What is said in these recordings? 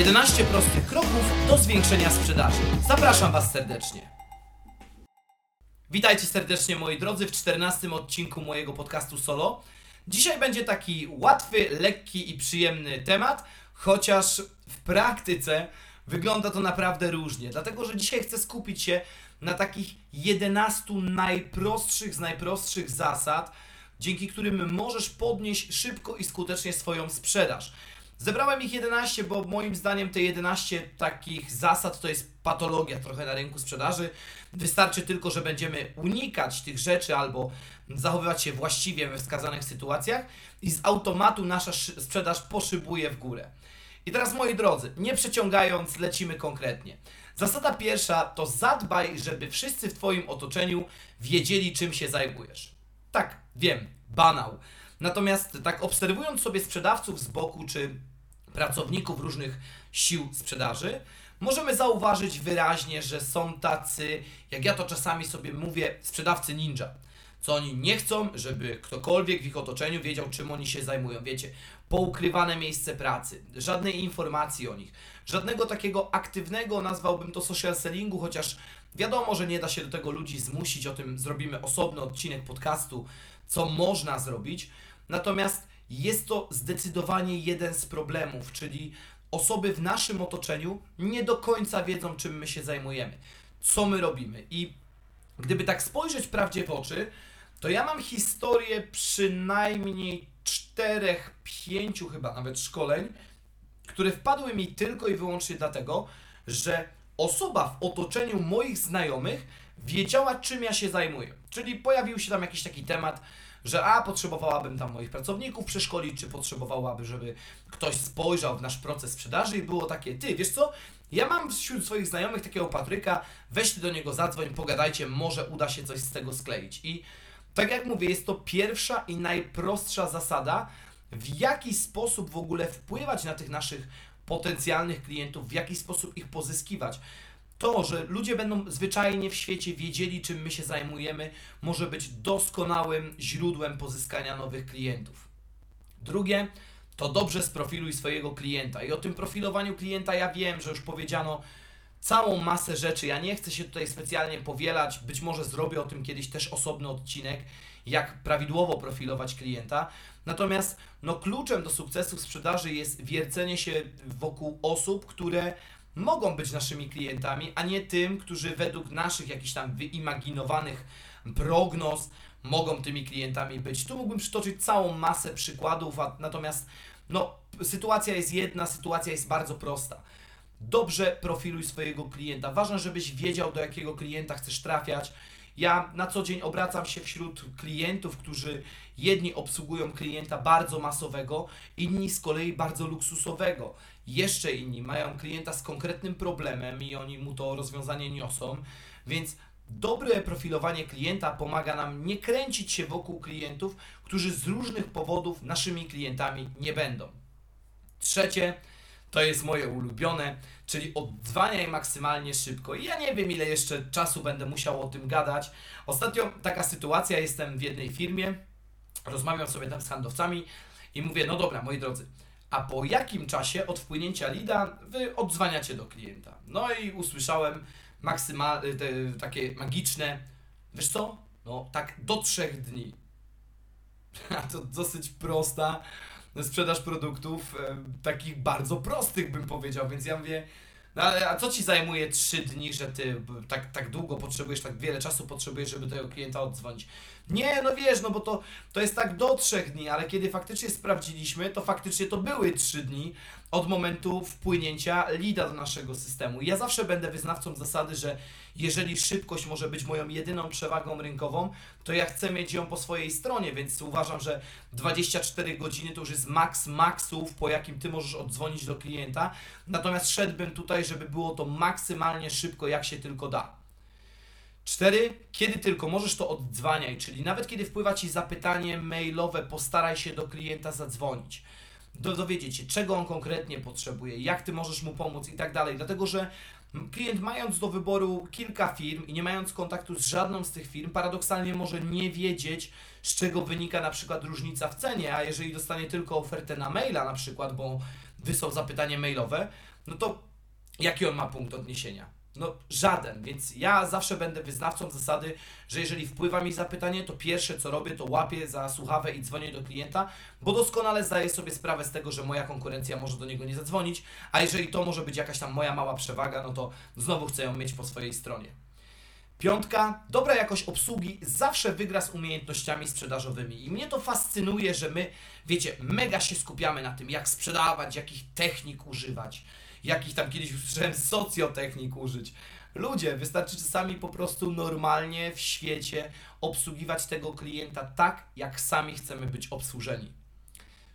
11 prostych kroków do zwiększenia sprzedaży. Zapraszam Was serdecznie. Witajcie serdecznie moi drodzy w 14 odcinku mojego podcastu solo. Dzisiaj będzie taki łatwy, lekki i przyjemny temat, chociaż w praktyce wygląda to naprawdę różnie, dlatego że dzisiaj chcę skupić się na takich 11 najprostszych z najprostszych zasad, dzięki którym możesz podnieść szybko i skutecznie swoją sprzedaż. Zebrałem ich 11, bo moim zdaniem te 11 takich zasad to jest patologia trochę na rynku sprzedaży. Wystarczy tylko, że będziemy unikać tych rzeczy albo zachowywać się właściwie we wskazanych sytuacjach i z automatu nasza sprzedaż poszybuje w górę. I teraz moi drodzy, nie przeciągając, lecimy konkretnie. Zasada pierwsza to zadbaj, żeby wszyscy w Twoim otoczeniu wiedzieli, czym się zajmujesz. Tak, wiem, banał. Natomiast tak obserwując sobie sprzedawców z boku, czy pracowników różnych sił sprzedaży, możemy zauważyć wyraźnie, że są tacy, jak ja to czasami sobie mówię, sprzedawcy ninja. Co oni nie chcą, żeby ktokolwiek w ich otoczeniu wiedział, czym oni się zajmują. Wiecie, poukrywane miejsce pracy, żadnej informacji o nich, żadnego takiego aktywnego, nazwałbym to social sellingu, chociaż wiadomo, że nie da się do tego ludzi zmusić, o tym zrobimy osobny odcinek podcastu, co można zrobić. Natomiast jest to zdecydowanie jeden z problemów, czyli osoby w naszym otoczeniu nie do końca wiedzą, czym my się zajmujemy, co my robimy. I gdyby tak spojrzeć prawdzie w oczy, to ja mam historię przynajmniej czterech, pięciu chyba nawet szkoleń, które wpadły mi tylko i wyłącznie dlatego, że osoba w otoczeniu moich znajomych wiedziała, czym ja się zajmuję. Czyli pojawił się tam jakiś taki temat, że a potrzebowałabym tam moich pracowników przeszkolić, czy potrzebowałaby, żeby ktoś spojrzał w nasz proces sprzedaży i było takie, ty, wiesz co, ja mam wśród swoich znajomych takiego Patryka, weź ty do niego zadzwoń, pogadajcie, może uda się coś z tego skleić. I tak jak mówię, jest to pierwsza i najprostsza zasada, w jaki sposób w ogóle wpływać na tych naszych potencjalnych klientów, w jaki sposób ich pozyskiwać. To, że ludzie będą zwyczajnie w świecie wiedzieli, czym my się zajmujemy, może być doskonałym źródłem pozyskania nowych klientów. Drugie, to dobrze sprofiluj swojego klienta. I o tym profilowaniu klienta ja wiem, że już powiedziano całą masę rzeczy. Ja nie chcę się tutaj specjalnie powielać, być może zrobię o tym kiedyś też osobny odcinek, jak prawidłowo profilować klienta. Natomiast no, kluczem do sukcesu w sprzedaży jest wiercenie się wokół osób, które mogą być naszymi klientami, a nie tym, którzy według naszych jakichś tam wyimaginowanych prognoz mogą tymi klientami być. Tu mógłbym przytoczyć całą masę przykładów, a, natomiast no, sytuacja jest jedna, sytuacja jest bardzo prosta. Dobrze profiluj swojego klienta. Ważne, żebyś wiedział, do jakiego klienta chcesz trafiać. Ja na co dzień obracam się wśród klientów, którzy jedni obsługują klienta bardzo masowego, inni z kolei bardzo luksusowego. Jeszcze inni mają klienta z konkretnym problemem i oni mu to rozwiązanie niosą, więc dobre profilowanie klienta pomaga nam nie kręcić się wokół klientów, którzy z różnych powodów naszymi klientami nie będą. Trzecie, to jest moje ulubione, czyli odzwaniaj maksymalnie szybko. Ja nie wiem, ile jeszcze czasu będę musiał o tym gadać. Ostatnio taka sytuacja, jestem w jednej firmie, rozmawiam sobie tam z handlowcami i mówię, no dobra, moi drodzy, a po jakim czasie od wpłynięcia lida wy odzwaniacie do klienta? No i usłyszałem maksymal, te, takie magiczne, wiesz co? No tak do trzech dni. to dosyć prosta sprzedaż produktów, e, takich bardzo prostych bym powiedział, więc ja mówię, no ale a co ci zajmuje trzy dni, że ty tak, tak długo potrzebujesz, tak wiele czasu potrzebujesz, żeby tego klienta oddzwonić? Nie, no wiesz, no bo to, to jest tak do trzech dni, ale kiedy faktycznie sprawdziliśmy, to faktycznie to były trzy dni od momentu wpłynięcia LIDA do naszego systemu. Ja zawsze będę wyznawcą zasady, że jeżeli szybkość może być moją jedyną przewagą rynkową, to ja chcę mieć ją po swojej stronie, więc uważam, że 24 godziny to już jest maks maksów, po jakim ty możesz oddzwonić do klienta. Natomiast szedłbym tutaj, żeby było to maksymalnie szybko, jak się tylko da. Cztery, kiedy tylko możesz, to oddzwaniaj, czyli nawet kiedy wpływa Ci zapytanie mailowe, postaraj się do klienta zadzwonić, do, dowiedzieć się, czego on konkretnie potrzebuje, jak Ty możesz mu pomóc i tak dalej, dlatego że klient mając do wyboru kilka firm i nie mając kontaktu z żadną z tych firm, paradoksalnie może nie wiedzieć, z czego wynika na przykład różnica w cenie, a jeżeli dostanie tylko ofertę na maila na przykład, bo wysłał zapytanie mailowe, no to jaki on ma punkt odniesienia? No żaden, więc ja zawsze będę wyznawcą zasady, że jeżeli wpływa mi zapytanie, to pierwsze co robię, to łapię za słuchawę i dzwonię do klienta, bo doskonale zdaję sobie sprawę z tego, że moja konkurencja może do niego nie zadzwonić, a jeżeli to może być jakaś tam moja mała przewaga, no to znowu chcę ją mieć po swojej stronie. Piątka, dobra jakość obsługi zawsze wygra z umiejętnościami sprzedażowymi. I mnie to fascynuje, że my, wiecie, mega się skupiamy na tym, jak sprzedawać, jakich technik używać jakich tam kiedyś usłyszałem socjotechnik użyć. Ludzie, wystarczy czasami po prostu normalnie w świecie obsługiwać tego klienta tak, jak sami chcemy być obsłużeni.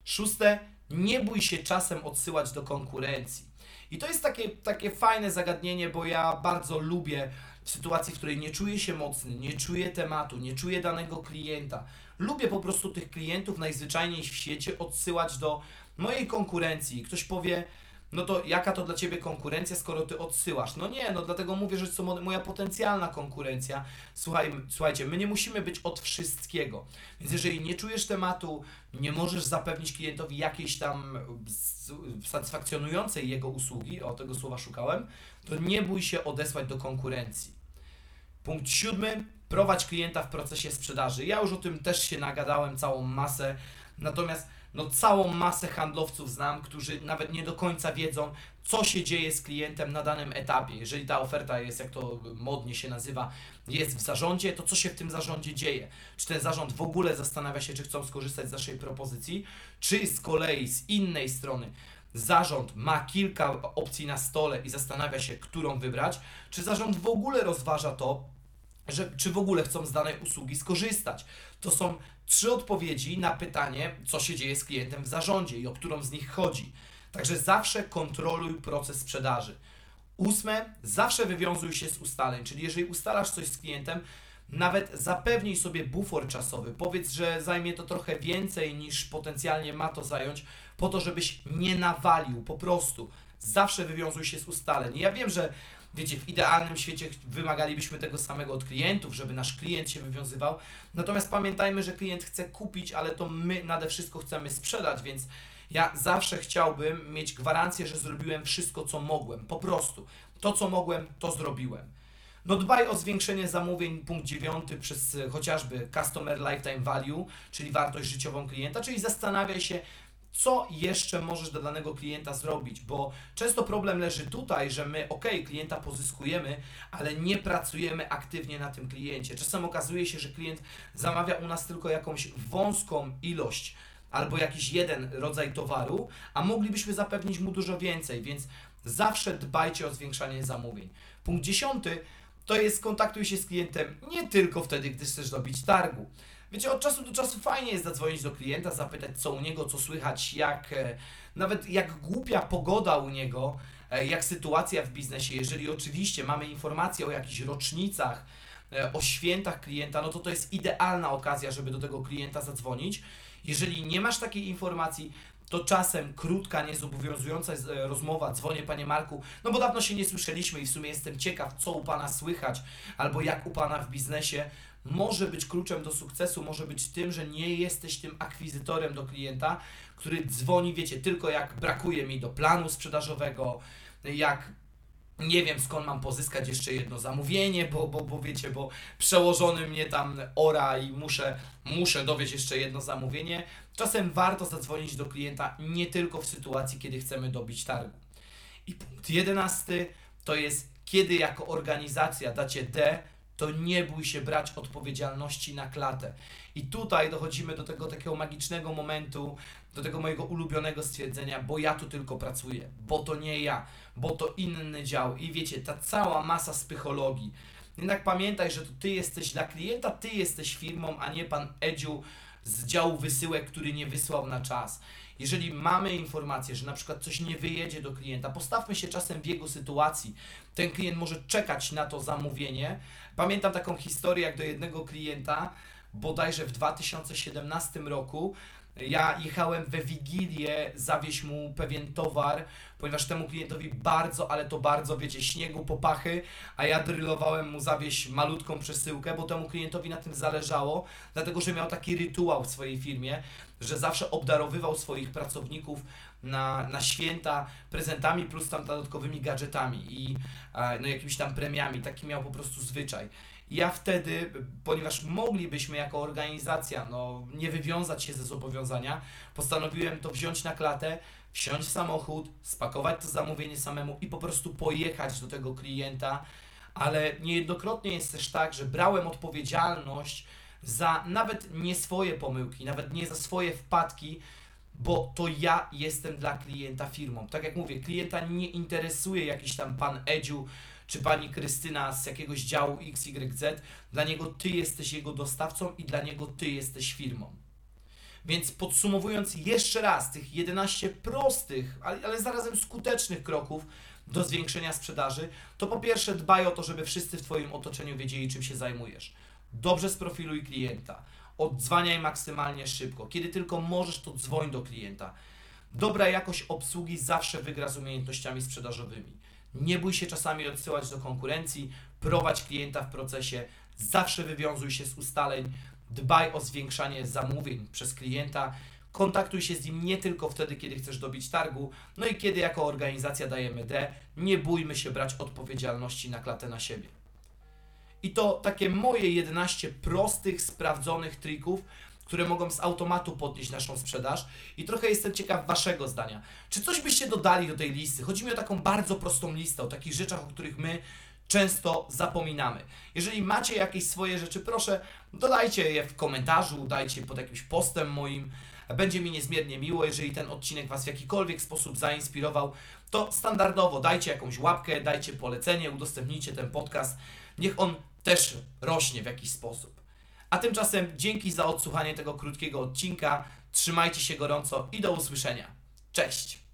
Szóste, nie bój się czasem odsyłać do konkurencji. I to jest takie, takie fajne zagadnienie, bo ja bardzo lubię w sytuacji, w której nie czuję się mocny, nie czuję tematu, nie czuję danego klienta. Lubię po prostu tych klientów najzwyczajniej w świecie odsyłać do mojej konkurencji. Ktoś powie, no to jaka to dla Ciebie konkurencja, skoro Ty odsyłasz? No nie, no dlatego mówię, że to moja potencjalna konkurencja. Słuchaj, słuchajcie, my nie musimy być od wszystkiego. Więc jeżeli nie czujesz tematu, nie możesz zapewnić klientowi jakiejś tam satysfakcjonującej jego usługi, o tego słowa szukałem, to nie bój się odesłać do konkurencji. Punkt siódmy, prowadź klienta w procesie sprzedaży. Ja już o tym też się nagadałem całą masę, natomiast no całą masę handlowców znam, którzy nawet nie do końca wiedzą, co się dzieje z klientem na danym etapie. Jeżeli ta oferta jest, jak to modnie się nazywa, jest w zarządzie, to co się w tym zarządzie dzieje? Czy ten zarząd w ogóle zastanawia się, czy chcą skorzystać z naszej propozycji, czy z kolei z innej strony zarząd ma kilka opcji na stole i zastanawia się, którą wybrać, czy zarząd w ogóle rozważa to, że, czy w ogóle chcą z danej usługi skorzystać. To są trzy odpowiedzi na pytanie, co się dzieje z klientem w zarządzie i o którą z nich chodzi. Także zawsze kontroluj proces sprzedaży. Ósme, zawsze wywiązuj się z ustaleń, czyli jeżeli ustalasz coś z klientem, nawet zapewnij sobie bufor czasowy. Powiedz, że zajmie to trochę więcej niż potencjalnie ma to zająć, po to, żebyś nie nawalił. Po prostu zawsze wywiązuj się z ustaleń. ja wiem, że wiecie, w idealnym świecie wymagalibyśmy tego samego od klientów, żeby nasz klient się wywiązywał. Natomiast pamiętajmy, że klient chce kupić, ale to my nade wszystko chcemy sprzedać, więc ja zawsze chciałbym mieć gwarancję, że zrobiłem wszystko, co mogłem. Po prostu. To, co mogłem, to zrobiłem. No dbaj o zwiększenie zamówień, punkt dziewiąty, przez chociażby Customer Lifetime Value, czyli wartość życiową klienta, czyli zastanawiaj się, co jeszcze możesz dla danego klienta zrobić, bo często problem leży tutaj, że my, ok, klienta pozyskujemy, ale nie pracujemy aktywnie na tym kliencie. Czasem okazuje się, że klient zamawia u nas tylko jakąś wąską ilość albo jakiś jeden rodzaj towaru, a moglibyśmy zapewnić mu dużo więcej, więc zawsze dbajcie o zwiększanie zamówień. Punkt dziesiąty to jest kontaktuj się z klientem nie tylko wtedy, gdy chcesz robić targu. Wiecie, od czasu do czasu fajnie jest zadzwonić do klienta, zapytać co u niego, co słychać, jak e, nawet jak głupia pogoda u niego, e, jak sytuacja w biznesie. Jeżeli oczywiście mamy informacje o jakichś rocznicach, e, o świętach klienta, no to to jest idealna okazja, żeby do tego klienta zadzwonić. Jeżeli nie masz takiej informacji, to czasem krótka, niezobowiązująca rozmowa, dzwonię Panie Marku, no bo dawno się nie słyszeliśmy i w sumie jestem ciekaw, co u Pana słychać, albo jak u Pana w biznesie, może być kluczem do sukcesu, może być tym, że nie jesteś tym akwizytorem do klienta, który dzwoni, wiecie, tylko jak brakuje mi do planu sprzedażowego, jak nie wiem skąd mam pozyskać jeszcze jedno zamówienie, bo, bo, bo wiecie, bo przełożony mnie tam ora i muszę, muszę dowieść jeszcze jedno zamówienie. Czasem warto zadzwonić do klienta nie tylko w sytuacji, kiedy chcemy dobić targu. I punkt jedenasty to jest, kiedy jako organizacja dacie D to nie bój się brać odpowiedzialności na klatę. I tutaj dochodzimy do tego takiego magicznego momentu, do tego mojego ulubionego stwierdzenia, bo ja tu tylko pracuję, bo to nie ja, bo to inny dział. I wiecie, ta cała masa psychologii. Jednak pamiętaj, że to ty jesteś dla klienta, ty jesteś firmą, a nie pan Edziu z działu wysyłek, który nie wysłał na czas. Jeżeli mamy informację, że na przykład coś nie wyjedzie do klienta, postawmy się czasem w jego sytuacji. Ten klient może czekać na to zamówienie. Pamiętam taką historię, jak do jednego klienta, bodajże w 2017 roku, ja jechałem we Wigilię zawieźć mu pewien towar, ponieważ temu klientowi bardzo, ale to bardzo, wiecie, śniegu popachy, a ja drylowałem mu zawieźć malutką przesyłkę, bo temu klientowi na tym zależało, dlatego że miał taki rytuał w swojej firmie, że zawsze obdarowywał swoich pracowników na, na święta prezentami plus tam dodatkowymi gadżetami i e, no, jakimiś tam premiami. Taki miał po prostu zwyczaj. Ja wtedy, ponieważ moglibyśmy jako organizacja no, nie wywiązać się ze zobowiązania, postanowiłem to wziąć na klatę, wsiąść w samochód, spakować to zamówienie samemu i po prostu pojechać do tego klienta. Ale niejednokrotnie jest też tak, że brałem odpowiedzialność za nawet nie swoje pomyłki, nawet nie za swoje wpadki, bo to ja jestem dla klienta firmą. Tak jak mówię, klienta nie interesuje jakiś tam pan Edziu czy pani Krystyna z jakiegoś działu XYZ. Dla niego ty jesteś jego dostawcą i dla niego ty jesteś firmą. Więc podsumowując jeszcze raz tych 11 prostych, ale, ale zarazem skutecznych kroków do zwiększenia sprzedaży, to po pierwsze dbaj o to, żeby wszyscy w Twoim otoczeniu wiedzieli, czym się zajmujesz. Dobrze sprofiluj klienta. Odzwaniaj maksymalnie szybko. Kiedy tylko możesz, to dzwoń do klienta. Dobra jakość obsługi zawsze wygra z umiejętnościami sprzedażowymi. Nie bój się czasami odsyłać do konkurencji, prowadź klienta w procesie, zawsze wywiązuj się z ustaleń, dbaj o zwiększanie zamówień przez klienta, kontaktuj się z nim nie tylko wtedy, kiedy chcesz dobić targu, no i kiedy jako organizacja dajemy D, nie bójmy się brać odpowiedzialności na klatę na siebie. I to takie moje 11 prostych, sprawdzonych trików, które mogą z automatu podnieść naszą sprzedaż. I trochę jestem ciekaw Waszego zdania. Czy coś byście dodali do tej listy? Chodzi mi o taką bardzo prostą listę, o takich rzeczach, o których my często zapominamy. Jeżeli macie jakieś swoje rzeczy, proszę, dodajcie je w komentarzu, dajcie pod jakimś postem moim. Będzie mi niezmiernie miło, jeżeli ten odcinek Was w jakikolwiek sposób zainspirował, to standardowo dajcie jakąś łapkę, dajcie polecenie, udostępnijcie ten podcast. Niech on też rośnie w jakiś sposób. A tymczasem dzięki za odsłuchanie tego krótkiego odcinka. Trzymajcie się gorąco i do usłyszenia. Cześć!